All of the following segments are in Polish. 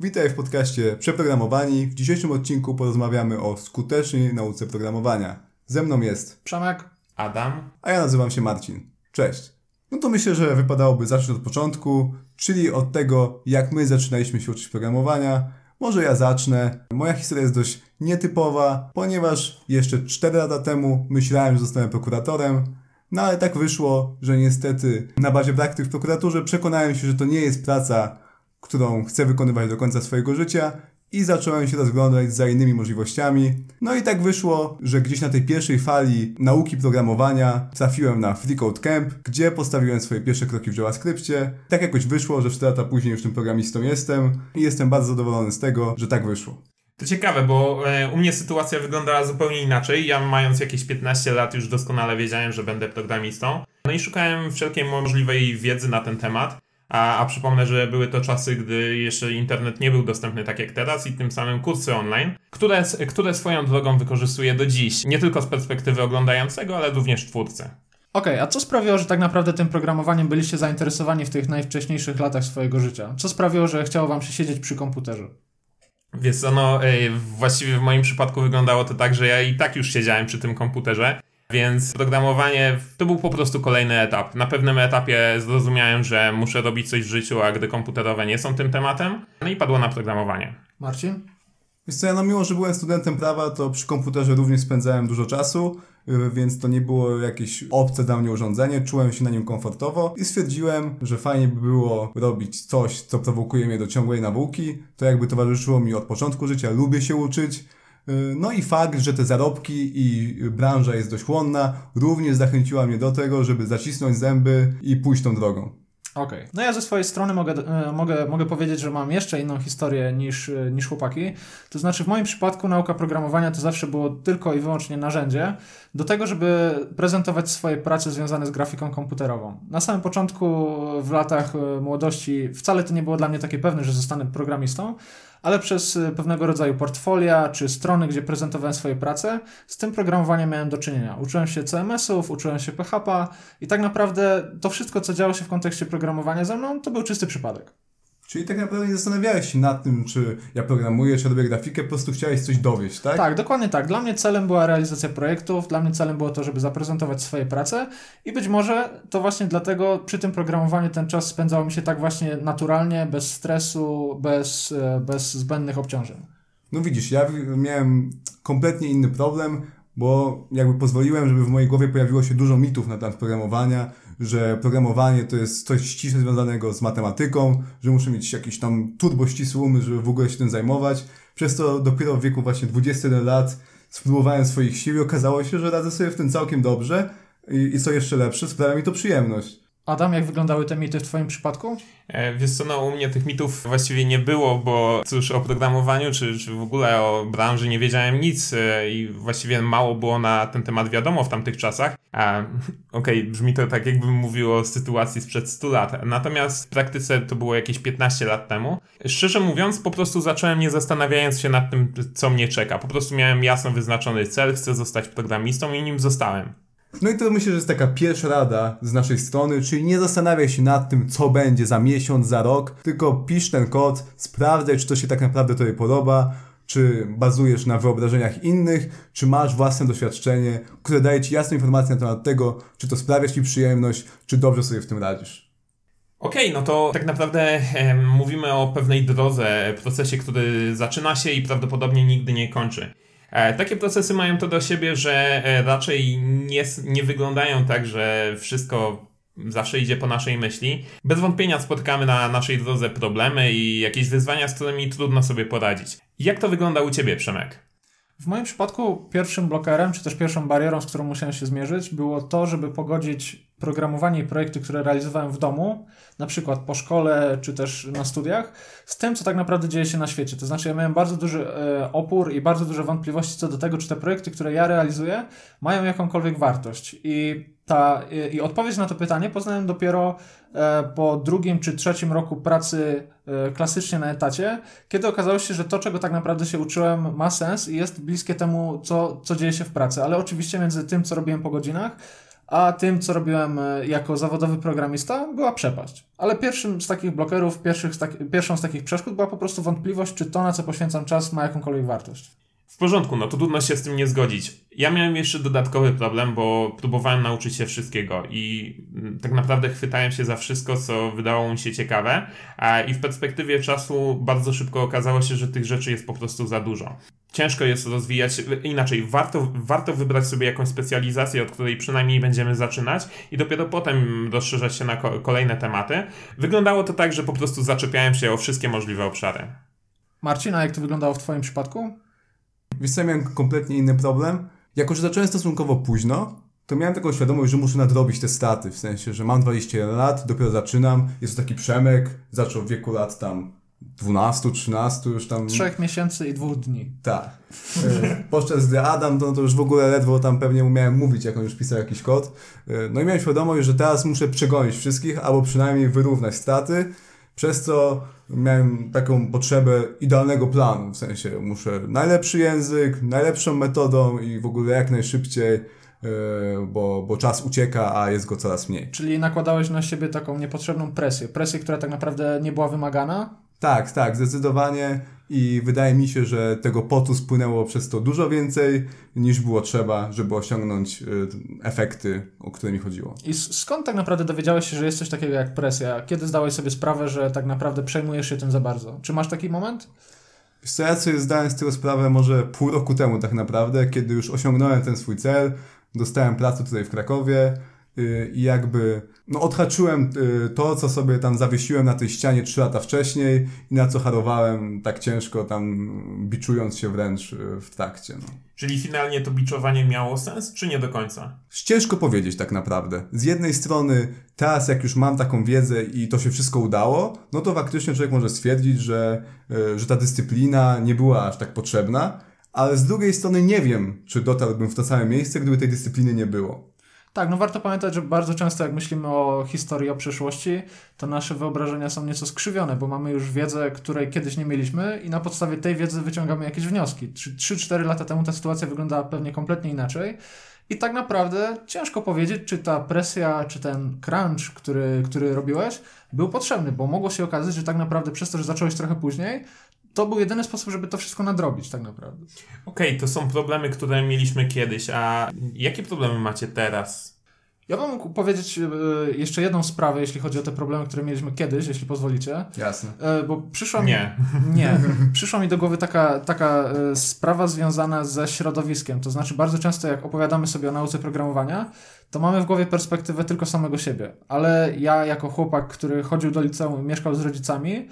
Witaj w podcaście Przeprogramowani. W dzisiejszym odcinku porozmawiamy o skutecznej nauce programowania. Ze mną jest Przemek, Adam, a ja nazywam się Marcin. Cześć. No to myślę, że wypadałoby zacząć od początku, czyli od tego, jak my zaczynaliśmy się uczyć programowania. Może ja zacznę. Moja historia jest dość nietypowa, ponieważ jeszcze 4 lata temu myślałem, że zostanę prokuratorem, no ale tak wyszło, że niestety na bazie praktyk w prokuraturze przekonałem się, że to nie jest praca, którą chcę wykonywać do końca swojego życia i zacząłem się rozglądać za innymi możliwościami. No i tak wyszło, że gdzieś na tej pierwszej fali nauki programowania trafiłem na Free Code Camp, gdzie postawiłem swoje pierwsze kroki w JavaScriptie. Tak jakoś wyszło, że 4 lata później już tym programistą jestem i jestem bardzo zadowolony z tego, że tak wyszło. To ciekawe, bo e, u mnie sytuacja wyglądała zupełnie inaczej. Ja mając jakieś 15 lat już doskonale wiedziałem, że będę programistą. No i szukałem wszelkiej możliwej wiedzy na ten temat. A, a przypomnę, że były to czasy, gdy jeszcze internet nie był dostępny tak jak teraz i tym samym kursy online, które, które swoją drogą wykorzystuję do dziś. Nie tylko z perspektywy oglądającego, ale również twórcy. Okej, okay, a co sprawiło, że tak naprawdę tym programowaniem byliście zainteresowani w tych najwcześniejszych latach swojego życia? Co sprawiło, że chciało wam się siedzieć przy komputerze? Wiesz co, no właściwie w moim przypadku wyglądało to tak, że ja i tak już siedziałem przy tym komputerze, więc programowanie to był po prostu kolejny etap. Na pewnym etapie zrozumiałem, że muszę robić coś w życiu, a gdy komputerowe nie są tym tematem, no i padło na programowanie. Marcin? Wiesz co, ja no mimo, że byłem studentem prawa, to przy komputerze również spędzałem dużo czasu, y, więc to nie było jakieś obce dla mnie urządzenie, czułem się na nim komfortowo i stwierdziłem, że fajnie by było robić coś, co prowokuje mnie do ciągłej nauki. To jakby towarzyszyło mi od początku życia, lubię się uczyć. No i fakt, że te zarobki i branża jest dość chłonna, również zachęciła mnie do tego, żeby zacisnąć zęby i pójść tą drogą. Okej. Okay. No ja ze swojej strony mogę, e, mogę, mogę powiedzieć, że mam jeszcze inną historię niż, e, niż chłopaki. To znaczy w moim przypadku nauka programowania to zawsze było tylko i wyłącznie narzędzie do tego, żeby prezentować swoje prace związane z grafiką komputerową. Na samym początku w latach e, młodości wcale to nie było dla mnie takie pewne, że zostanę programistą, ale przez y, pewnego rodzaju portfolia czy strony, gdzie prezentowałem swoje prace, z tym programowaniem miałem do czynienia. Uczyłem się CMS-ów, uczyłem się PHP i tak naprawdę to wszystko, co działo się w kontekście programowania ze mną, to był czysty przypadek. Czyli tak naprawdę nie zastanawiałeś się nad tym, czy ja programuję, czy robię grafikę, po prostu chciałeś coś dowieść, tak? Tak, dokładnie tak. Dla mnie celem była realizacja projektów, dla mnie celem było to, żeby zaprezentować swoje prace i być może to właśnie dlatego przy tym programowaniu ten czas spędzał mi się tak właśnie naturalnie, bez stresu, bez, e, bez zbędnych obciążeń. No widzisz, ja miałem kompletnie inny problem, bo jakby pozwoliłem, żeby w mojej głowie pojawiło się dużo mitów na temat programowania, że programowanie to jest coś ściśle związanego z matematyką, że muszę mieć jakiś tam turbo ścisły umysł, żeby w ogóle się tym zajmować. Przez to dopiero w wieku właśnie 21 lat spróbowałem swoich sił i okazało się, że radzę sobie w tym całkiem dobrze i, i co jeszcze lepsze, sprawia mi to przyjemność. Adam, jak wyglądały te mity w Twoim przypadku? E, wiesz co, no u mnie tych mitów właściwie nie było, bo cóż, o programowaniu czy, czy w ogóle o branży nie wiedziałem nic e, i właściwie mało było na ten temat wiadomo w tamtych czasach. A okej, okay, brzmi to tak jakbym mówił o sytuacji sprzed 100 lat, natomiast w praktyce to było jakieś 15 lat temu. Szczerze mówiąc, po prostu zacząłem nie zastanawiając się nad tym, co mnie czeka. Po prostu miałem jasno wyznaczony cel, chcę zostać programistą i nim zostałem. No i to myślę, że jest taka pierwsza rada z naszej strony, czyli nie zastanawiaj się nad tym, co będzie za miesiąc, za rok, tylko pisz ten kod, sprawdzaj, czy to się tak naprawdę Tobie podoba, czy bazujesz na wyobrażeniach innych, czy masz własne doświadczenie, które daje Ci jasną informację na temat tego, czy to sprawia Ci przyjemność, czy dobrze sobie w tym radzisz. Okej, okay, no to tak naprawdę e, mówimy o pewnej drodze, procesie, który zaczyna się i prawdopodobnie nigdy nie kończy. E, takie procesy mają to do siebie, że e, raczej nie, nie wyglądają tak, że wszystko zawsze idzie po naszej myśli. Bez wątpienia spotykamy na naszej drodze problemy i jakieś wyzwania, z którymi trudno sobie poradzić. Jak to wygląda u Ciebie, Przemek? W moim przypadku pierwszym blokerem, czy też pierwszą barierą, z którą musiałem się zmierzyć, było to, żeby pogodzić programowanie i projekty, które realizowałem w domu, na przykład po szkole czy też na studiach, z tym, co tak naprawdę dzieje się na świecie. To znaczy, ja miałem bardzo duży e, opór i bardzo duże wątpliwości co do tego, czy te projekty, które ja realizuję, mają jakąkolwiek wartość. I, ta, i, i odpowiedź na to pytanie poznałem dopiero e, po drugim czy trzecim roku pracy e, klasycznie na etacie, kiedy okazało się, że to, czego tak naprawdę się uczyłem, ma sens i jest bliskie temu, co, co dzieje się w pracy. Ale oczywiście między tym, co robiłem po godzinach, a tym, co robiłem e, jako zawodowy programista, była przepaść. Ale pierwszym z takich blokerów, z tak, pierwszą z takich przeszkód była po prostu wątpliwość, czy to, na co poświęcam czas, ma jakąkolwiek wartość. W porządku, no to trudno się z tym nie zgodzić. Ja miałem jeszcze dodatkowy problem, bo próbowałem nauczyć się wszystkiego i mm, tak naprawdę chwytałem się za wszystko, co wydało mi się ciekawe, i w perspektywie czasu bardzo szybko okazało się, że tych rzeczy jest po prostu za dużo. Ciężko jest rozwijać, inaczej, warto, warto wybrać sobie jakąś specjalizację, od której przynajmniej będziemy zaczynać i dopiero potem rozszerzać się na kolejne tematy. Wyglądało to tak, że po prostu zaczepiałem się o wszystkie możliwe obszary. Marcin, a jak to wyglądało w Twoim przypadku? Wiesz co, ja miałem kompletnie inny problem. Jako, że zacząłem stosunkowo późno, to miałem taką świadomość, że muszę nadrobić te straty, w sensie, że mam 21 lat, dopiero zaczynam, jest to taki Przemek, zaczął w wieku lat tam 12, 13, już tam... Trzech miesięcy i dwóch dni. Tak. E, podczas gdy Adam, to, to już w ogóle ledwo tam pewnie umiałem mówić, jak on już pisał jakiś kod. E, no i miałem świadomość, że teraz muszę przegonić wszystkich, albo przynajmniej wyrównać straty, przez co miałem taką potrzebę idealnego planu, w sensie muszę najlepszy język, najlepszą metodą i w ogóle jak najszybciej, e, bo, bo czas ucieka, a jest go coraz mniej. Czyli nakładałeś na siebie taką niepotrzebną presję, presję, która tak naprawdę nie była wymagana? Tak, tak, zdecydowanie i wydaje mi się, że tego potu spłynęło przez to dużo więcej niż było trzeba, żeby osiągnąć y, efekty, o które mi chodziło. I skąd tak naprawdę dowiedziałeś się, że jest coś takiego jak presja? Kiedy zdałeś sobie sprawę, że tak naprawdę przejmujesz się tym za bardzo? Czy masz taki moment? Wiesz co, ja sobie zdałem z tego sprawę może pół roku temu tak naprawdę, kiedy już osiągnąłem ten swój cel, dostałem pracę tutaj w Krakowie, Y, i jakby no, odhaczyłem y, to, co sobie tam zawiesiłem na tej ścianie trzy lata wcześniej i na co harowałem tak ciężko, tam biczując się wręcz y, w trakcie. No. Czyli finalnie to biczowanie miało sens, czy nie do końca? Ciężko powiedzieć tak naprawdę. Z jednej strony, teraz jak już mam taką wiedzę i to się wszystko udało, no to faktycznie człowiek może stwierdzić, że, że ta dyscyplina nie była aż tak potrzebna, ale z drugiej strony nie wiem, czy dotarłbym w to same miejsce, gdyby tej dyscypliny nie było. Tak, no warto pamiętać, że bardzo często jak myślimy o historii, o przeszłości, to nasze wyobrażenia są nieco skrzywione, bo mamy już wiedzę, której kiedyś nie mieliśmy i na podstawie tej wiedzy wyciągamy jakieś wnioski. 3-4 lata temu ta sytuacja wyglądała pewnie kompletnie inaczej. I tak naprawdę ciężko powiedzieć, czy ta presja, czy ten crunch, który, który robiłeś, był potrzebny, bo mogło się okazać, że tak naprawdę przez to, że zacząłeś trochę później, to był jedyny sposób, żeby to wszystko nadrobić, tak naprawdę. Okej, okay, to są problemy, które mieliśmy kiedyś, a jakie problemy macie teraz? Ja bym mógł powiedzieć e, jeszcze jedną sprawę, jeśli chodzi o te problemy, które mieliśmy kiedyś, jeśli pozwolicie. Jasne. E, bo przyszła mi... Nie. Nie. Przyszła mi do głowy taka, taka e, sprawa związana ze środowiskiem. To znaczy bardzo często jak opowiadamy sobie o nauce programowania, to mamy w głowie perspektywę tylko samego siebie. Ale ja jako chłopak, który chodził do liceum i mieszkał z rodzicami,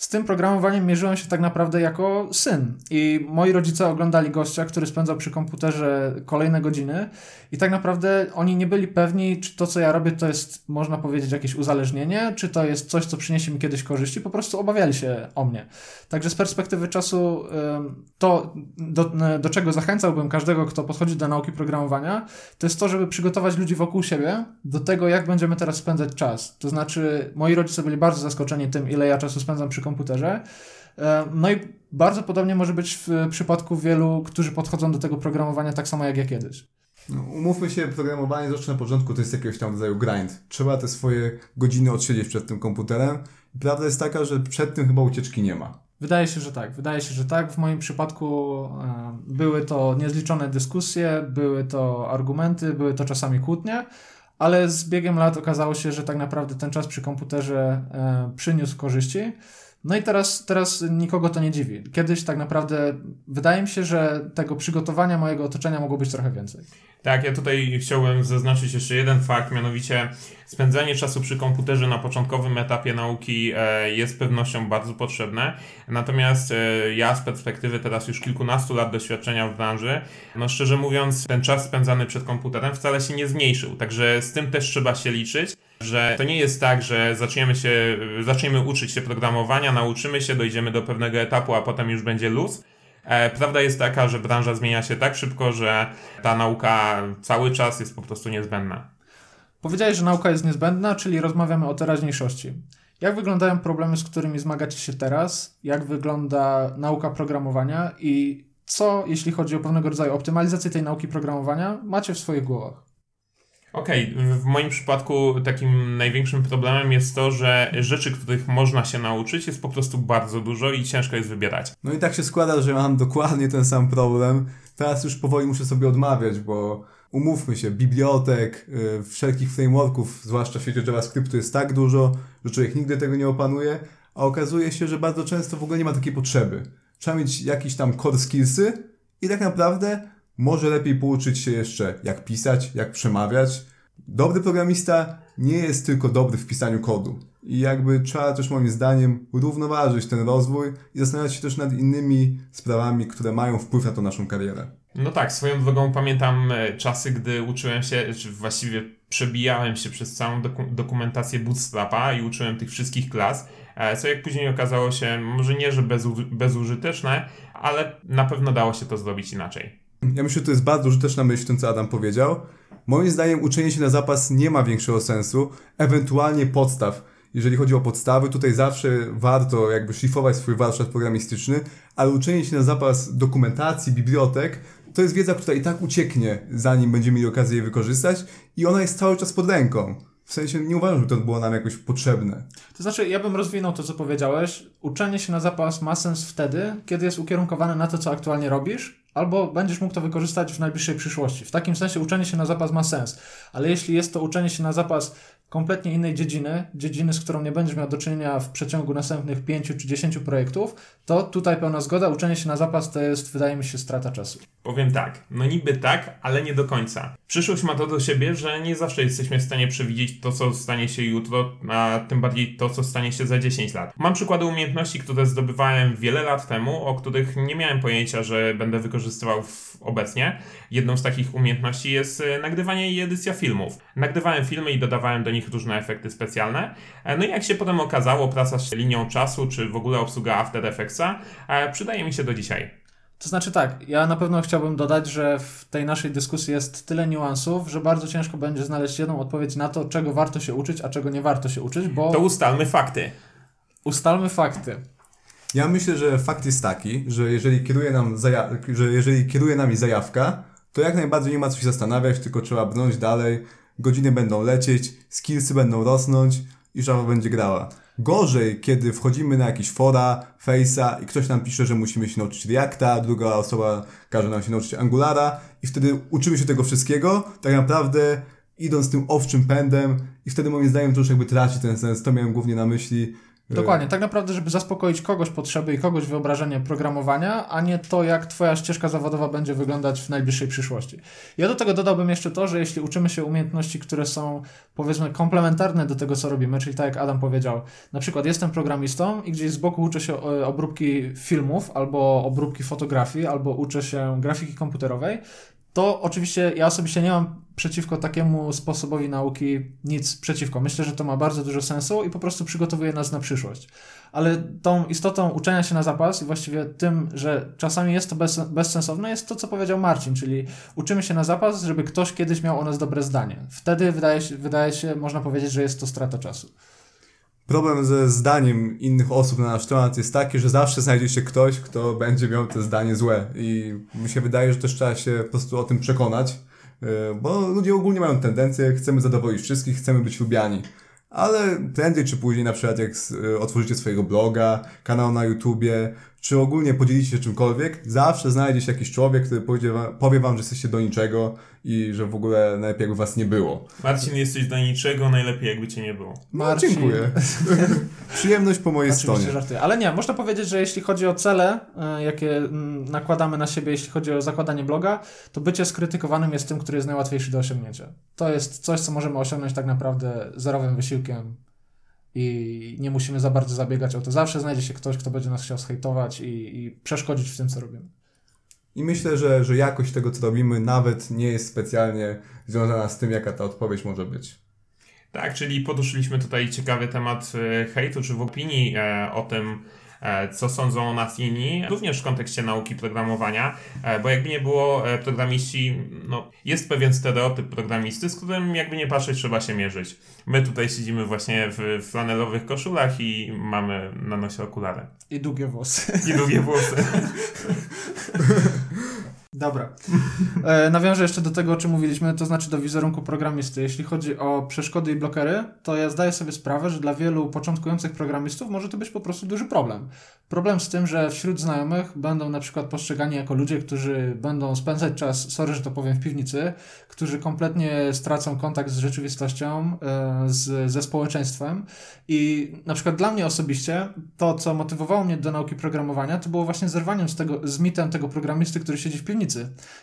z tym programowaniem mierzyłem się tak naprawdę jako syn. I moi rodzice oglądali gościa, który spędzał przy komputerze kolejne godziny, i tak naprawdę oni nie byli pewni, czy to, co ja robię, to jest, można powiedzieć, jakieś uzależnienie, czy to jest coś, co przyniesie mi kiedyś korzyści. Po prostu obawiali się o mnie. Także z perspektywy czasu, to, do, do czego zachęcałbym każdego, kto podchodzi do nauki programowania, to jest to, żeby przygotować ludzi wokół siebie do tego, jak będziemy teraz spędzać czas. To znaczy, moi rodzice byli bardzo zaskoczeni tym, ile ja czasu spędzam przy komputerze komputerze. E, no i bardzo podobnie może być w przypadku wielu, którzy podchodzą do tego programowania tak samo jak ja kiedyś. No, umówmy się, programowanie zawsze na początku to jest jakiegoś tam rodzaju grind. Trzeba te swoje godziny odsiedzieć przed tym komputerem. I prawda jest taka, że przed tym chyba ucieczki nie ma. Wydaje się, że tak. Wydaje się, że tak. W moim przypadku e, były to niezliczone dyskusje, były to argumenty, były to czasami kłótnie, ale z biegiem lat okazało się, że tak naprawdę ten czas przy komputerze e, przyniósł korzyści. No i teraz, teraz nikogo to nie dziwi. Kiedyś tak naprawdę wydaje mi się, że tego przygotowania mojego otoczenia mogło być trochę więcej. Tak, ja tutaj chciałbym zaznaczyć jeszcze jeden fakt, mianowicie spędzanie czasu przy komputerze na początkowym etapie nauki e, jest pewnością bardzo potrzebne. Natomiast e, ja z perspektywy teraz już kilkunastu lat doświadczenia w branży, no szczerze mówiąc, ten czas spędzany przed komputerem wcale się nie zmniejszył. Także z tym też trzeba się liczyć że to nie jest tak, że zaczniemy się, zaczniemy uczyć się programowania, nauczymy się, dojdziemy do pewnego etapu, a potem już będzie luz. E, prawda jest taka, że branża zmienia się tak szybko, że ta nauka cały czas jest po prostu niezbędna. Powiedziałeś, że nauka jest niezbędna, czyli rozmawiamy o teraźniejszości. Jak wyglądają problemy, z którymi zmagacie się teraz? Jak wygląda nauka programowania i co, jeśli chodzi o pewnego rodzaju optymalizację tej nauki programowania, macie w swoich głowach? Okej, okay. w moim przypadku takim największym problemem jest to, że rzeczy, których można się nauczyć, jest po prostu bardzo dużo i ciężko jest wybierać. No i tak się składa, że mam dokładnie ten sam problem. Teraz już powoli muszę sobie odmawiać, bo umówmy się, bibliotek, yy, wszelkich frameworków, zwłaszcza w świecie JavaScriptu jest tak dużo, że człowiek nigdy tego nie opanuje, a okazuje się, że bardzo często w ogóle nie ma takiej potrzeby. Trzeba mieć jakieś tam core skillsy i tak naprawdę może lepiej pouczyć się jeszcze, jak pisać, jak przemawiać. Dobry programista nie jest tylko dobry w pisaniu kodu. I jakby trzeba też moim zdaniem równoważyć ten rozwój i zastanawiać się też nad innymi sprawami, które mają wpływ na tą naszą karierę. No tak, swoją drogą pamiętam e, czasy, gdy uczyłem się, czy właściwie przebijałem się przez całą doku dokumentację Bootstrapa i uczyłem tych wszystkich klas, e, co jak później okazało się, może nie, że bezużyteczne, ale na pewno dało się to zrobić inaczej. Ja myślę, że to jest bardzo użyteczna myśl w tym, co Adam powiedział. Moim zdaniem uczenie się na zapas nie ma większego sensu, ewentualnie podstaw. Jeżeli chodzi o podstawy, tutaj zawsze warto jakby szlifować swój warsztat programistyczny, ale uczenie się na zapas dokumentacji, bibliotek, to jest wiedza, która i tak ucieknie, zanim będziemy mieli okazję jej wykorzystać i ona jest cały czas pod ręką. W sensie nie uważam, że to było nam jakoś potrzebne. To znaczy, ja bym rozwinął to, co powiedziałeś. Uczenie się na zapas ma sens wtedy, kiedy jest ukierunkowane na to, co aktualnie robisz, albo będziesz mógł to wykorzystać w najbliższej przyszłości. W takim sensie uczenie się na zapas ma sens. Ale jeśli jest to uczenie się na zapas kompletnie innej dziedziny, dziedziny, z którą nie będziesz miał do czynienia w przeciągu następnych 5 czy 10 projektów, to tutaj pełna zgoda, uczenie się na zapas to jest, wydaje mi się, strata czasu. Powiem tak, no niby tak, ale nie do końca. Przyszłość ma to do siebie, że nie zawsze jesteśmy w stanie przewidzieć to, co stanie się jutro, a tym bardziej to, co stanie się za 10 lat. Mam przykłady umiejętności, które zdobywałem wiele lat temu, o których nie miałem pojęcia, że będę wykorzystywał obecnie. Jedną z takich umiejętności jest e, nagrywanie i edycja filmów. Nagrywałem filmy i dodawałem do nich różne efekty specjalne. E, no i jak się potem okazało, praca z linią czasu, czy w ogóle obsługa After Effectsa e, przydaje mi się do dzisiaj. To znaczy tak, ja na pewno chciałbym dodać, że w tej naszej dyskusji jest tyle niuansów, że bardzo ciężko będzie znaleźć jedną odpowiedź na to, czego warto się uczyć, a czego nie warto się uczyć, bo... To ustalmy fakty. Ustalmy fakty. Ja myślę, że fakt jest taki, że jeżeli kieruje, nam że jeżeli kieruje nami zajawka, to jak najbardziej nie ma co się zastanawiać, tylko trzeba brnąć dalej, godziny będą lecieć, skillsy będą rosnąć i Java będzie grała. Gorzej, kiedy wchodzimy na jakieś fora, face'a i ktoś nam pisze, że musimy się nauczyć Reacta, druga osoba każe nam się nauczyć Angulara i wtedy uczymy się tego wszystkiego, tak naprawdę idąc tym owczym pędem i wtedy moim zdaniem to już jakby traci ten sens. To miałem głównie na myśli, Dokładnie, tak naprawdę, żeby zaspokoić kogoś potrzeby i kogoś wyobrażenie programowania, a nie to, jak Twoja ścieżka zawodowa będzie wyglądać w najbliższej przyszłości. Ja do tego dodałbym jeszcze to, że jeśli uczymy się umiejętności, które są powiedzmy komplementarne do tego, co robimy, czyli tak jak Adam powiedział, na przykład jestem programistą i gdzieś z boku uczę się e, obróbki filmów, albo obróbki fotografii, albo uczę się grafiki komputerowej, to oczywiście ja osobiście nie mam przeciwko takiemu sposobowi nauki nic przeciwko. Myślę, że to ma bardzo dużo sensu i po prostu przygotowuje nas na przyszłość. Ale tą istotą uczenia się na zapas i właściwie tym, że czasami jest to bez, bezsensowne, jest to, co powiedział Marcin, czyli uczymy się na zapas, żeby ktoś kiedyś miał o nas dobre zdanie. Wtedy wydaje się, wydaje się można powiedzieć, że jest to strata czasu. Problem ze zdaniem innych osób na nasz temat jest taki, że zawsze znajdzie się ktoś, kto będzie miał to zdanie złe. I mi się wydaje, że też trzeba się po prostu o tym przekonać, y, bo ludzie ogólnie mają tendencję, chcemy zadowolić wszystkich, chcemy być lubiani. Ale prędzej czy później, na przykład jak y, otworzycie swojego bloga, kanał na YouTubie, czy ogólnie podzielicie się czymkolwiek, zawsze znajdzie się jakiś człowiek, który powie wam, powie wam, że jesteście do niczego i że w ogóle najlepiej jakby was nie było. Marcin, jesteś do niczego, najlepiej jakby cię nie było. No, Marcin. dziękuję. Przyjemność po mojej Oczywiście stronie. Żartuję. Ale nie, można powiedzieć, że jeśli chodzi o cele, e, jakie nakładamy na siebie, jeśli chodzi o zakładanie bloga, to bycie skrytykowanym jest tym, który jest najłatwiejszy do osiągnięcia. To jest coś, co możemy osiągnąć tak naprawdę zerowym wysiłkiem i nie musimy za bardzo zabiegać o to. Zawsze znajdzie się ktoś, kto będzie nas chciał zhejtować i, i przeszkodzić w tym, co robimy. I myślę, że, że jakość tego, co robimy, nawet nie jest specjalnie związana z tym, jaka ta odpowiedź może być. Tak, czyli poduszyliśmy tutaj ciekawy temat e, hejtu, czy w opinii e, o tym, co sądzą o nas inni, również w kontekście nauki programowania, e, bo jakby nie było e, programiści, no, jest pewien stereotyp programisty, z którym jakby nie patrzeć trzeba się mierzyć. My tutaj siedzimy właśnie w flanelowych koszulach i mamy na nosie okulary. I długie włosy. I długie włosy. Dobra. E, nawiążę jeszcze do tego, o czym mówiliśmy, to znaczy do wizerunku programisty. Jeśli chodzi o przeszkody i blokery, to ja zdaję sobie sprawę, że dla wielu początkujących programistów może to być po prostu duży problem. Problem z tym, że wśród znajomych będą na przykład postrzegani jako ludzie, którzy będą spędzać czas, sorry, że to powiem, w piwnicy, którzy kompletnie stracą kontakt z rzeczywistością, e, z, ze społeczeństwem. I na przykład dla mnie osobiście to, co motywowało mnie do nauki programowania, to było właśnie zerwaniem z, tego, z mitem tego programisty, który siedzi w piwnicy.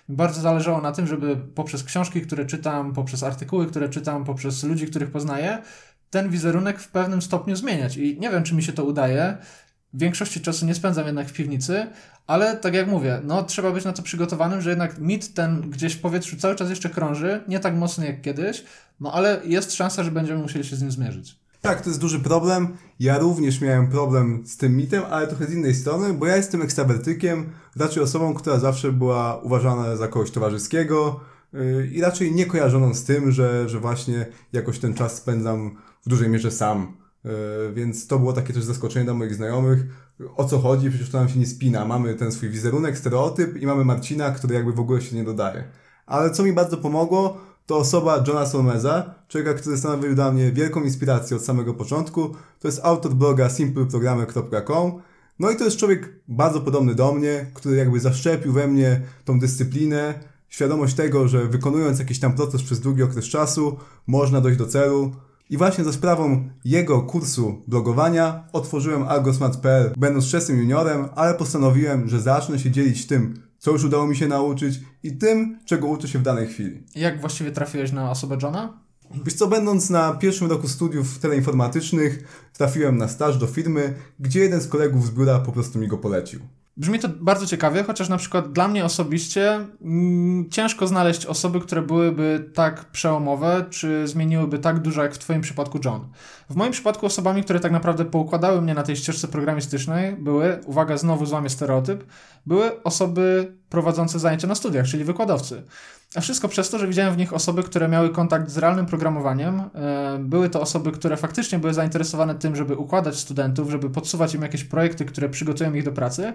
Bardzo zależało na tym, żeby poprzez książki, które czytam, poprzez artykuły, które czytam, poprzez ludzi, których poznaję, ten wizerunek w pewnym stopniu zmieniać. I nie wiem, czy mi się to udaje. Większości czasu nie spędzam jednak w piwnicy, ale tak jak mówię, no trzeba być na to przygotowanym, że jednak mit ten gdzieś w powietrzu cały czas jeszcze krąży, nie tak mocno jak kiedyś, no ale jest szansa, że będziemy musieli się z nim zmierzyć. Tak, to jest duży problem. Ja również miałem problem z tym mitem, ale trochę z innej strony, bo ja jestem ekstrawertykiem, raczej osobą, która zawsze była uważana za kogoś towarzyskiego yy, i raczej nie kojarzoną z tym, że, że właśnie jakoś ten czas spędzam w dużej mierze sam. Yy, więc to było takie też zaskoczenie dla moich znajomych. O co chodzi? Przecież to nam się nie spina. Mamy ten swój wizerunek, stereotyp i mamy Marcina, który jakby w ogóle się nie dodaje. Ale co mi bardzo pomogło, to osoba Johna Solmeza, człowieka, który stanowił dla mnie wielką inspirację od samego początku. To jest autor bloga simpleprogramy.com. No i to jest człowiek bardzo podobny do mnie, który jakby zaszczepił we mnie tą dyscyplinę, świadomość tego, że wykonując jakiś tam proces przez długi okres czasu, można dojść do celu. I właśnie za sprawą jego kursu blogowania otworzyłem algosmart.pl, będąc wczesnym juniorem, ale postanowiłem, że zacznę się dzielić tym, co już udało mi się nauczyć i tym, czego uczę się w danej chwili. Jak właściwie trafiłeś na osobę Johna? Wiesz co, będąc na pierwszym roku studiów teleinformatycznych, trafiłem na staż do firmy, gdzie jeden z kolegów z biura po prostu mi go polecił. Brzmi to bardzo ciekawie, chociaż na przykład dla mnie osobiście mm, ciężko znaleźć osoby, które byłyby tak przełomowe, czy zmieniłyby tak dużo jak w Twoim przypadku John. W moim przypadku osobami, które tak naprawdę poukładały mnie na tej ścieżce programistycznej, były, uwaga, znowu złamię stereotyp, były osoby prowadzące zajęcia na studiach, czyli wykładowcy. A wszystko przez to, że widziałem w nich osoby, które miały kontakt z realnym programowaniem. E, były to osoby, które faktycznie były zainteresowane tym, żeby układać studentów, żeby podsuwać im jakieś projekty, które przygotują ich do pracy.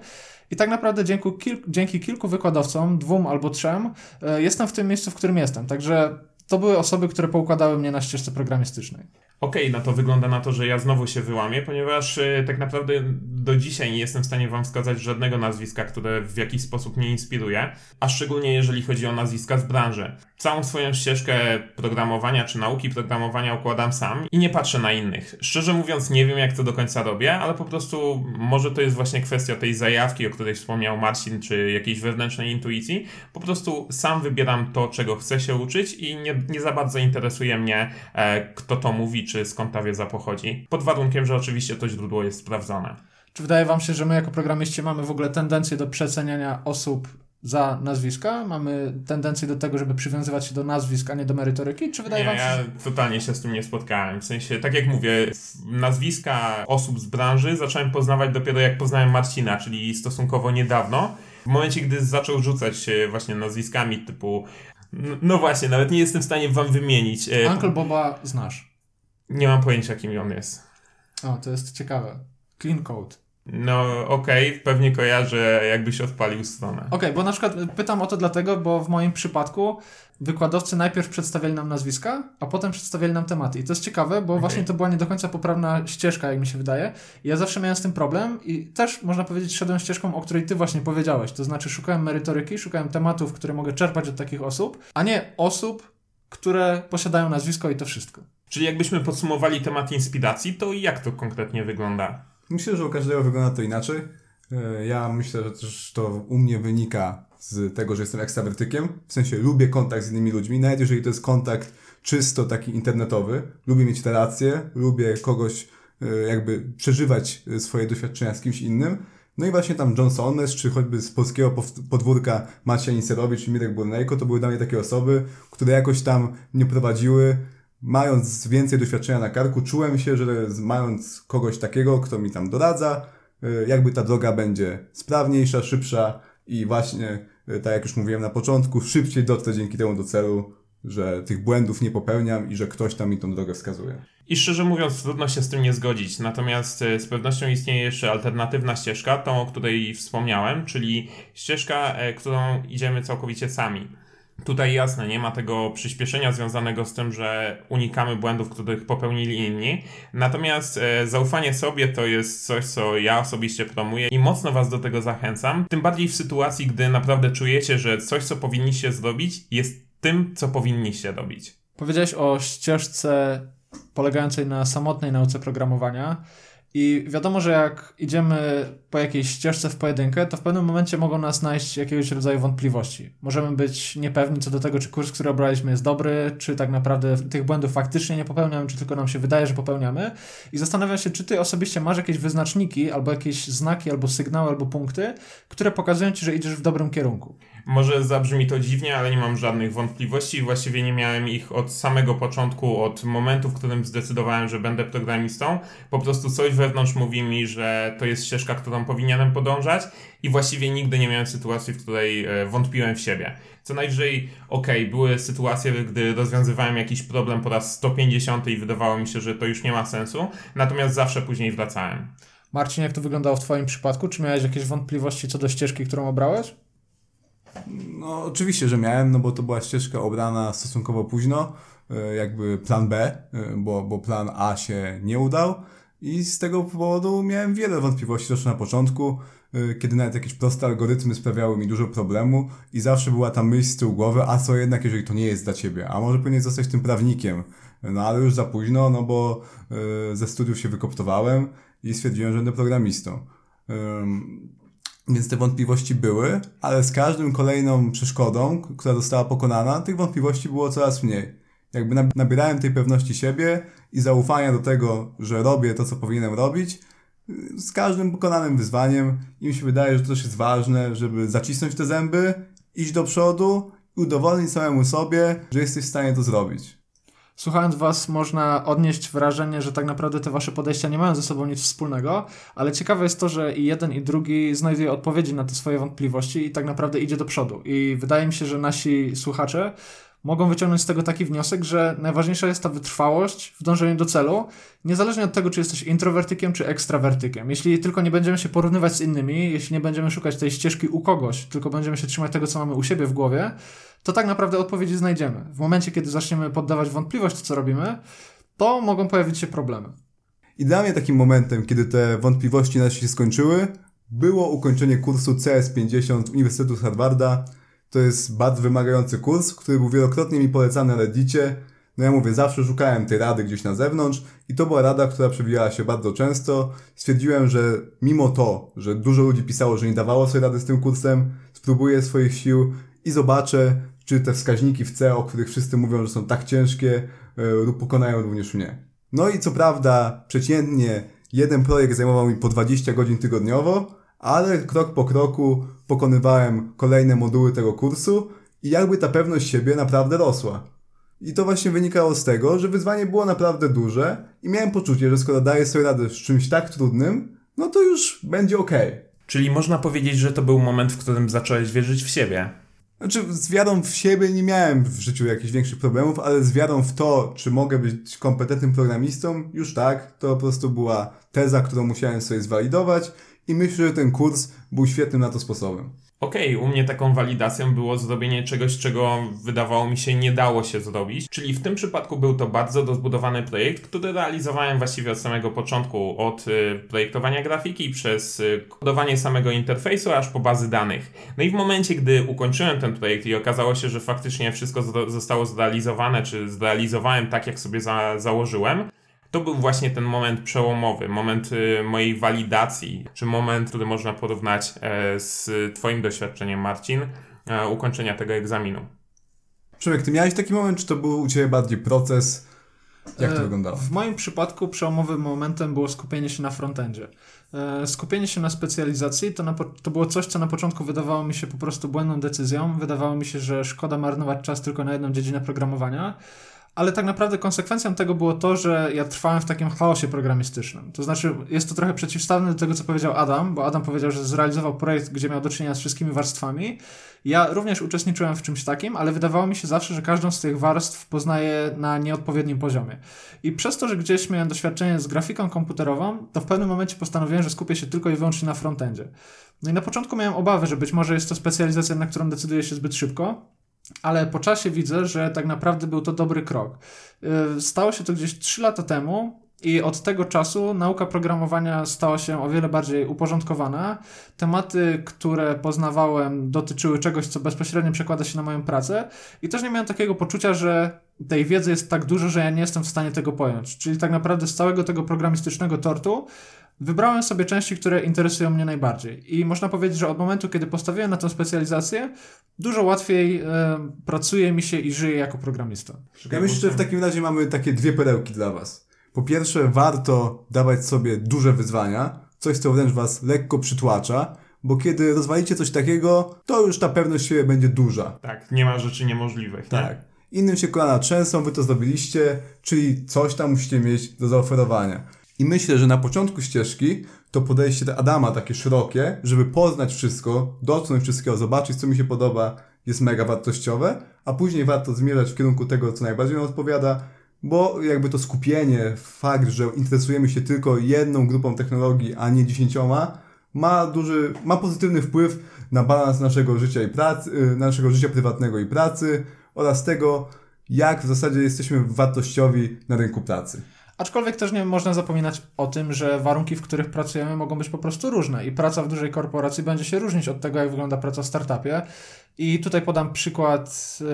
I tak naprawdę dzięki, kil dzięki kilku wykładowcom, dwóm albo trzem, e, jestem w tym miejscu, w którym jestem. Także to były osoby, które poukładały mnie na ścieżce programistycznej. Okej, okay, no to wygląda na to, że ja znowu się wyłamię, ponieważ y, tak naprawdę do dzisiaj nie jestem w stanie wam wskazać żadnego nazwiska, które w jakiś sposób mnie inspiruje, a szczególnie jeżeli chodzi o nazwiska z branży. Całą swoją ścieżkę programowania czy nauki programowania układam sam i nie patrzę na innych. Szczerze mówiąc, nie wiem jak to do końca robię, ale po prostu może to jest właśnie kwestia tej zajawki, o której wspomniał Marcin, czy jakiejś wewnętrznej intuicji. Po prostu sam wybieram to, czego chcę się uczyć i nie, nie za bardzo interesuje mnie, e, kto to mówi, czy skąd ta wiedza pochodzi. Pod warunkiem, że oczywiście to źródło jest sprawdzone. Czy wydaje Wam się, że my jako programiści mamy w ogóle tendencję do przeceniania osób za nazwiska? Mamy tendencję do tego, żeby przywiązywać się do nazwisk, a nie do merytoryki? Czy wydaje nie, wam się, ja totalnie się z tym nie spotkałem. W sensie, tak jak mówię, nazwiska osób z branży zacząłem poznawać dopiero jak poznałem Marcina, czyli stosunkowo niedawno. W momencie, gdy zaczął rzucać się właśnie nazwiskami typu no właśnie, nawet nie jestem w stanie wam wymienić. E, Uncle Boba znasz. Nie mam pojęcia, kim on jest. O, to jest ciekawe. Clean Code. No okej, okay, pewnie kojarzę, jakbyś odpalił stronę. Okej, okay, bo na przykład pytam o to dlatego, bo w moim przypadku wykładowcy najpierw przedstawiali nam nazwiska, a potem przedstawiali nam tematy. I to jest ciekawe, bo okay. właśnie to była nie do końca poprawna ścieżka, jak mi się wydaje. I ja zawsze miałem z tym problem i też, można powiedzieć, szedłem ścieżką, o której ty właśnie powiedziałeś. To znaczy szukałem merytoryki, szukałem tematów, które mogę czerpać od takich osób, a nie osób, które posiadają nazwisko i to wszystko. Czyli jakbyśmy podsumowali temat inspiracji, to jak to konkretnie wygląda? Myślę, że u każdego wygląda to inaczej. E, ja myślę, że też to u mnie wynika z tego, że jestem ekstrawertykiem. W sensie lubię kontakt z innymi ludźmi, nawet jeżeli to jest kontakt czysto taki internetowy. Lubię mieć relacje, lubię kogoś e, jakby przeżywać e, swoje doświadczenia z kimś innym. No i właśnie tam John Solmes, czy choćby z polskiego podwórka Maciej Nicerowicz czy Mirek Burnejko, to były dla mnie takie osoby, które jakoś tam mnie prowadziły, mając więcej doświadczenia na karku, czułem się, że mając kogoś takiego, kto mi tam doradza, y, jakby ta droga będzie sprawniejsza, szybsza i właśnie, y, tak jak już mówiłem na początku, szybciej dotrę dzięki temu do celu, że tych błędów nie popełniam i że ktoś tam mi tą drogę wskazuje. I szczerze mówiąc, trudno się z tym nie zgodzić. Natomiast e, z pewnością istnieje jeszcze alternatywna ścieżka, tą, o której wspomniałem, czyli ścieżka, e, którą idziemy całkowicie sami. Tutaj jasne, nie ma tego przyspieszenia związanego z tym, że unikamy błędów, których popełnili inni. Natomiast e, zaufanie sobie to jest coś, co ja osobiście promuję i mocno Was do tego zachęcam. Tym bardziej w sytuacji, gdy naprawdę czujecie, że coś, co powinniście zrobić, jest tym, co powinniście robić. Powiedziałeś o ścieżce polegającej na samotnej nauce programowania. I wiadomo, że jak idziemy po jakiejś ścieżce w pojedynkę, to w pewnym momencie mogą nas znaleźć jakiegoś rodzaju wątpliwości. Możemy być niepewni co do tego, czy kurs, który obraliśmy jest dobry, czy tak naprawdę tych błędów faktycznie nie popełniamy, czy tylko nam się wydaje, że popełniamy. I zastanawiam się, czy ty osobiście masz jakieś wyznaczniki, albo jakieś znaki, albo sygnały, albo punkty, które pokazują ci, że idziesz w dobrym kierunku. Może zabrzmi to dziwnie, ale nie mam żadnych wątpliwości. Właściwie nie miałem ich od samego początku, od momentu, w którym zdecydowałem, że będę programistą. Po prostu coś wewnątrz mówi mi, że to jest ścieżka, którą powinienem podążać i właściwie nigdy nie miałem sytuacji, w której e, wątpiłem w siebie. Co najwyżej, okej, okay, były sytuacje, gdy rozwiązywałem jakiś problem po raz 150 i wydawało mi się, że to już nie ma sensu, natomiast zawsze później wracałem. Marcin, jak to wyglądało w Twoim przypadku? Czy miałeś jakieś wątpliwości co do ścieżki, którą obrałeś? No, oczywiście, że miałem, no bo to była ścieżka obrana stosunkowo późno, e, jakby plan B, e, bo, bo plan A się nie udał. I z tego powodu miałem wiele wątpliwości też na początku, e, kiedy nawet jakieś proste algorytmy sprawiały mi dużo problemu i zawsze była ta myśl z tyłu głowy, a co jednak, jeżeli to nie jest dla ciebie, a może powinieneś zostać tym prawnikiem. No ale już za późno, no bo ze studiów się wykoptowałem i stwierdziłem, że będę programistą. Więc te wątpliwości były, ale z każdym kolejną przeszkodą, która została pokonana, tych wątpliwości było coraz mniej. Jakby nabierałem tej pewności siebie i zaufania do tego, że robię to, co powinienem robić, z każdym pokonanym wyzwaniem i mi się wydaje, że to też jest ważne, żeby zacisnąć te zęby, iść do przodu i udowodnić samemu sobie, że jesteś w stanie to zrobić. Słuchając Was, można odnieść wrażenie, że tak naprawdę te Wasze podejścia nie mają ze sobą nic wspólnego, ale ciekawe jest to, że i jeden, i drugi znajduje odpowiedzi na te swoje wątpliwości i tak naprawdę idzie do przodu. I wydaje mi się, że nasi słuchacze mogą wyciągnąć z tego taki wniosek, że najważniejsza jest ta wytrwałość w dążeniu do celu, niezależnie od tego, czy jesteś introwertykiem, czy ekstrawertykiem. Jeśli tylko nie będziemy się porównywać z innymi, jeśli nie będziemy szukać tej ścieżki u kogoś, tylko będziemy się trzymać tego, co mamy u siebie w głowie, to tak naprawdę odpowiedzi znajdziemy. W momencie, kiedy zaczniemy poddawać wątpliwość, co robimy, to mogą pojawić się problemy. I dla mnie takim momentem, kiedy te wątpliwości nas się skończyły, było ukończenie kursu CS50 Uniwersytetu Harvarda. To jest bardzo wymagający kurs, który był wielokrotnie mi polecany na Reddicie. No ja mówię, zawsze szukałem tej rady gdzieś na zewnątrz i to była rada, która przewijała się bardzo często. Stwierdziłem, że mimo to, że dużo ludzi pisało, że nie dawało sobie rady z tym kursem, spróbuję swoich sił i zobaczę, czy te wskaźniki w C, o których wszyscy mówią, że są tak ciężkie, lub e, pokonają również mnie. No i co prawda, przeciętnie jeden projekt zajmował mi po 20 godzin tygodniowo, ale krok po kroku pokonywałem kolejne moduły tego kursu i jakby ta pewność siebie naprawdę rosła. I to właśnie wynikało z tego, że wyzwanie było naprawdę duże i miałem poczucie, że skoro daję sobie radę z czymś tak trudnym, no to już będzie ok. Czyli można powiedzieć, że to był moment, w którym zacząłeś wierzyć w siebie. Znaczy, z wiarą w siebie nie miałem w życiu jakichś większych problemów, ale z wiarą w to, czy mogę być kompetentnym programistą, już tak. To po prostu była teza, którą musiałem sobie zwalidować i myślę, że ten kurs był świetnym na to sposobem. Okej, okay, u mnie taką walidacją było zrobienie czegoś, czego wydawało mi się nie dało się zrobić, czyli w tym przypadku był to bardzo rozbudowany projekt, który realizowałem właściwie od samego początku, od y, projektowania grafiki przez y, kodowanie samego interfejsu aż po bazy danych. No i w momencie, gdy ukończyłem ten projekt i okazało się, że faktycznie wszystko zostało zrealizowane, czy zrealizowałem tak, jak sobie za założyłem, to był właśnie ten moment przełomowy, moment y, mojej walidacji, czy moment, który można porównać e, z Twoim doświadczeniem, Marcin, e, ukończenia tego egzaminu. Przemek, ty miałeś taki moment, czy to był u Ciebie bardziej proces? Jak to e, wyglądało? W moim przypadku przełomowym momentem było skupienie się na frontendzie. Skupienie się na specjalizacji to, na, to było coś, co na początku wydawało mi się po prostu błędną decyzją. Wydawało mi się, że szkoda marnować czas tylko na jedną dziedzinę programowania, ale tak naprawdę konsekwencją tego było to, że ja trwałem w takim chaosie programistycznym. To znaczy, jest to trochę przeciwstawne do tego, co powiedział Adam, bo Adam powiedział, że zrealizował projekt, gdzie miał do czynienia z wszystkimi warstwami. Ja również uczestniczyłem w czymś takim, ale wydawało mi się zawsze, że każdą z tych warstw poznaję na nieodpowiednim poziomie. I przez to, że gdzieś miałem doświadczenie z grafiką komputerową, to w pewnym momencie postanowiłem, że skupię się tylko i wyłącznie na frontendzie. No i na początku miałem obawy, że być może jest to specjalizacja, na którą decyduję się zbyt szybko, ale po czasie widzę, że tak naprawdę był to dobry krok. Y, stało się to gdzieś 3 lata temu. I od tego czasu nauka programowania stała się o wiele bardziej uporządkowana. Tematy, które poznawałem, dotyczyły czegoś, co bezpośrednio przekłada się na moją pracę, i też nie miałem takiego poczucia, że tej wiedzy jest tak dużo, że ja nie jestem w stanie tego pojąć. Czyli tak naprawdę z całego tego programistycznego tortu wybrałem sobie części, które interesują mnie najbardziej. I można powiedzieć, że od momentu, kiedy postawiłem na tę specjalizację, dużo łatwiej e, pracuje mi się i żyje jako programista. Ja myślę, że w takim razie mamy takie dwie perełki dla Was. Po pierwsze, warto dawać sobie duże wyzwania, coś, co wręcz Was lekko przytłacza, bo kiedy rozwalicie coś takiego, to już ta pewność siebie będzie duża. Tak, nie ma rzeczy niemożliwych. Tak. Nie? Innym się kolana trzęsą, wy to zrobiliście, czyli coś tam musicie mieć do zaoferowania. I myślę, że na początku ścieżki to podejście Adama takie szerokie, żeby poznać wszystko, dotknąć wszystkiego, zobaczyć co mi się podoba, jest mega wartościowe, a później warto zmierzać w kierunku tego, co najbardziej nam odpowiada, bo jakby to skupienie, fakt, że interesujemy się tylko jedną grupą technologii, a nie dziesięcioma, ma duży, ma pozytywny wpływ na balans naszego życia i pracy, y, naszego życia prywatnego i pracy oraz tego, jak w zasadzie jesteśmy wartościowi na rynku pracy. Aczkolwiek też nie można zapominać o tym, że warunki, w których pracujemy, mogą być po prostu różne i praca w dużej korporacji będzie się różnić od tego, jak wygląda praca w startupie. I tutaj podam przykład e,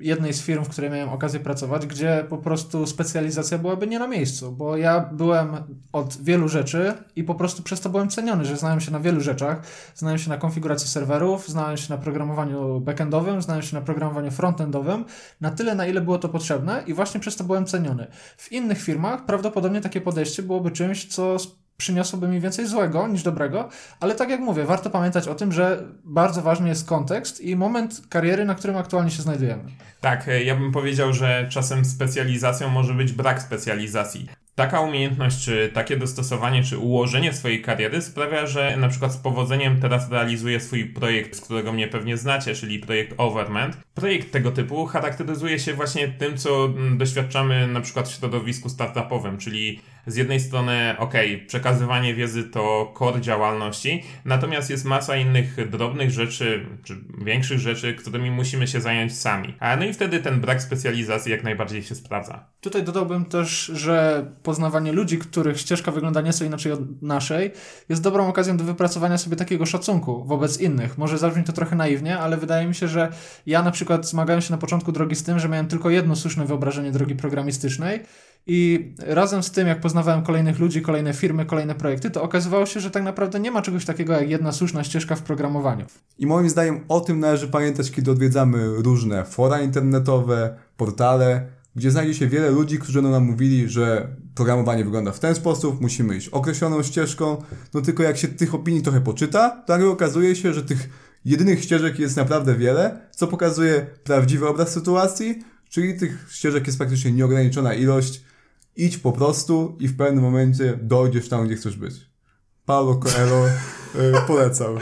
jednej z firm, w której miałem okazję pracować, gdzie po prostu specjalizacja byłaby nie na miejscu, bo ja byłem od wielu rzeczy i po prostu przez to byłem ceniony, że znałem się na wielu rzeczach. Znałem się na konfiguracji serwerów, znałem się na programowaniu backendowym, znałem się na programowaniu frontendowym, na tyle, na ile było to potrzebne i właśnie przez to byłem ceniony. W innych firmach prawdopodobnie takie podejście byłoby czymś, co przyniosłoby mi więcej złego niż dobrego, ale tak jak mówię, warto pamiętać o tym, że bardzo ważny jest kontekst i moment kariery, na którym aktualnie się znajdujemy. Tak, e, ja bym powiedział, że czasem specjalizacją może być brak specjalizacji. Taka umiejętność, czy takie dostosowanie, czy ułożenie swojej kariery sprawia, że na przykład z powodzeniem teraz realizuję swój projekt, z którego mnie pewnie znacie, czyli projekt Overment. Projekt tego typu charakteryzuje się właśnie tym, co mm, doświadczamy na przykład w środowisku startupowym, czyli z jednej strony, ok, przekazywanie wiedzy to core działalności, natomiast jest masa innych drobnych rzeczy, czy większych rzeczy, którymi musimy się zająć sami. No i wtedy ten brak specjalizacji jak najbardziej się sprawdza. Tutaj dodałbym też, że poznawanie ludzi, których ścieżka wygląda nieco inaczej od naszej, jest dobrą okazją do wypracowania sobie takiego szacunku wobec innych. Może zabrzmi to trochę naiwnie, ale wydaje mi się, że ja na przykład zmagałem się na początku drogi z tym, że miałem tylko jedno słuszne wyobrażenie drogi programistycznej i razem z tym, jak poznawałem kolejnych ludzi, kolejne firmy, kolejne projekty, to okazywało się, że tak naprawdę nie ma czegoś takiego jak jedna słuszna ścieżka w programowaniu. I moim zdaniem o tym należy pamiętać, kiedy odwiedzamy różne fora internetowe, portale, gdzie znajdzie się wiele ludzi, którzy nam mówili, że programowanie wygląda w ten sposób, musimy iść określoną ścieżką, no tylko jak się tych opinii trochę poczyta, to nagle okazuje się, że tych jedynych ścieżek jest naprawdę wiele, co pokazuje prawdziwy obraz sytuacji, czyli tych ścieżek jest praktycznie nieograniczona ilość, idź po prostu i w pewnym momencie dojdziesz tam, gdzie chcesz być. Paulo Coelho yy, polecał.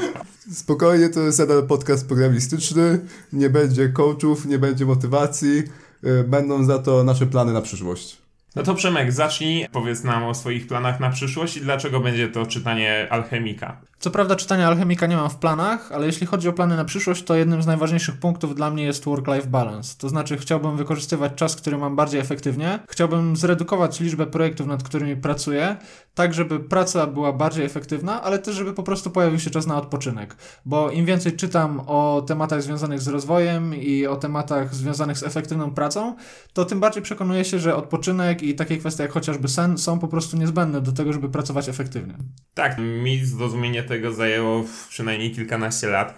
Spokojnie, to jest nadal podcast programistyczny, nie będzie coachów, nie będzie motywacji, yy, będą za to nasze plany na przyszłość. No to Przemek, zacznij, powiedz nam o swoich planach na przyszłość i dlaczego będzie to czytanie Alchemika. Co prawda czytania Alchemika nie mam w planach, ale jeśli chodzi o plany na przyszłość, to jednym z najważniejszych punktów dla mnie jest work-life balance. To znaczy chciałbym wykorzystywać czas, który mam bardziej efektywnie. Chciałbym zredukować liczbę projektów, nad którymi pracuję, tak żeby praca była bardziej efektywna, ale też żeby po prostu pojawił się czas na odpoczynek. Bo im więcej czytam o tematach związanych z rozwojem i o tematach związanych z efektywną pracą, to tym bardziej przekonuję się, że odpoczynek i takie kwestie jak chociażby sen są po prostu niezbędne do tego, żeby pracować efektywnie. Tak, mi zrozumienie tego zajęło przynajmniej kilkanaście lat.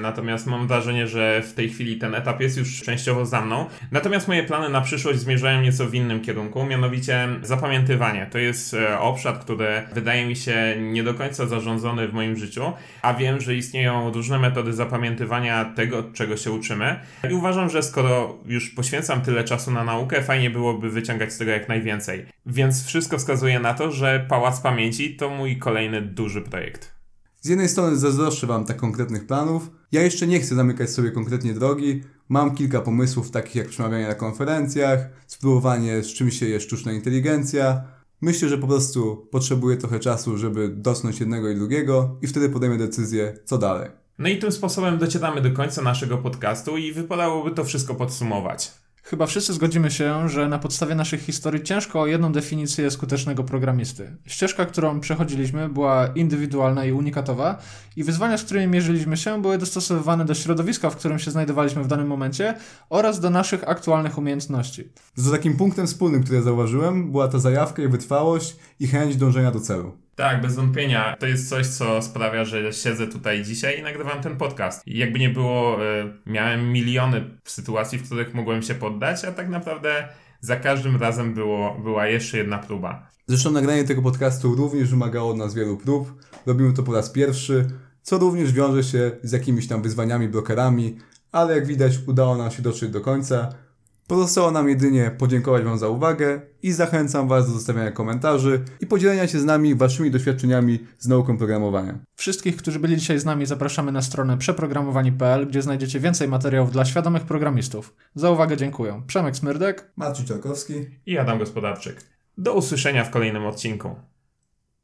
Natomiast mam wrażenie, że w tej chwili ten etap jest już częściowo za mną. Natomiast moje plany na przyszłość zmierzają nieco w innym kierunku, mianowicie zapamiętywanie. To jest e, obszar, który wydaje mi się nie do końca zarządzony w moim życiu, a wiem, że istnieją różne metody zapamiętywania tego, czego się uczymy. I uważam, że skoro już poświęcam tyle czasu na naukę, fajnie byłoby wyciągać z tego jak najwięcej. Więc wszystko wskazuje na to, że Pałac Pamięci to mój kolejny duży projekt. Z jednej strony zazdroszczę Wam tak konkretnych planów. Ja jeszcze nie chcę zamykać sobie konkretnie drogi. Mam kilka pomysłów, takich jak przemawianie na konferencjach, spróbowanie z czym się je sztuczna inteligencja. Myślę, że po prostu potrzebuję trochę czasu, żeby dotknąć jednego i drugiego i wtedy podejmę decyzję, co dalej. No i tym sposobem docieramy do końca naszego podcastu i wypadałoby to wszystko podsumować. Chyba wszyscy zgodzimy się, że na podstawie naszych historii ciężko o jedną definicję skutecznego programisty. Ścieżka, którą przechodziliśmy, była indywidualna i unikatowa, i wyzwania, z którymi mierzyliśmy się, były dostosowywane do środowiska, w którym się znajdowaliśmy w danym momencie oraz do naszych aktualnych umiejętności. Z takim punktem wspólnym, który ja zauważyłem, była ta zajawka i wytrwałość i chęć dążenia do celu. Tak, bez wątpienia. To jest coś, co sprawia, że siedzę tutaj dzisiaj i nagrywam ten podcast. I jakby nie było, e, miałem miliony sytuacji, w których mogłem się poddać, a tak naprawdę za każdym razem było, była jeszcze jedna próba. Zresztą nagranie tego podcastu również wymagało od nas wielu prób. Robimy to po raz pierwszy, co również wiąże się z jakimiś tam wyzwaniami, blokerami, ale jak widać udało nam się dotrzeć do końca. Pozostało nam jedynie podziękować Wam za uwagę i zachęcam Was do zostawiania komentarzy i podzielenia się z nami Waszymi doświadczeniami z nauką programowania. Wszystkich, którzy byli dzisiaj z nami, zapraszamy na stronę przeprogramowani.pl, gdzie znajdziecie więcej materiałów dla świadomych programistów. Za uwagę dziękuję. Przemek Smyrdek, Marcin Czarkowski i Adam Gospodarczyk. Do usłyszenia w kolejnym odcinku.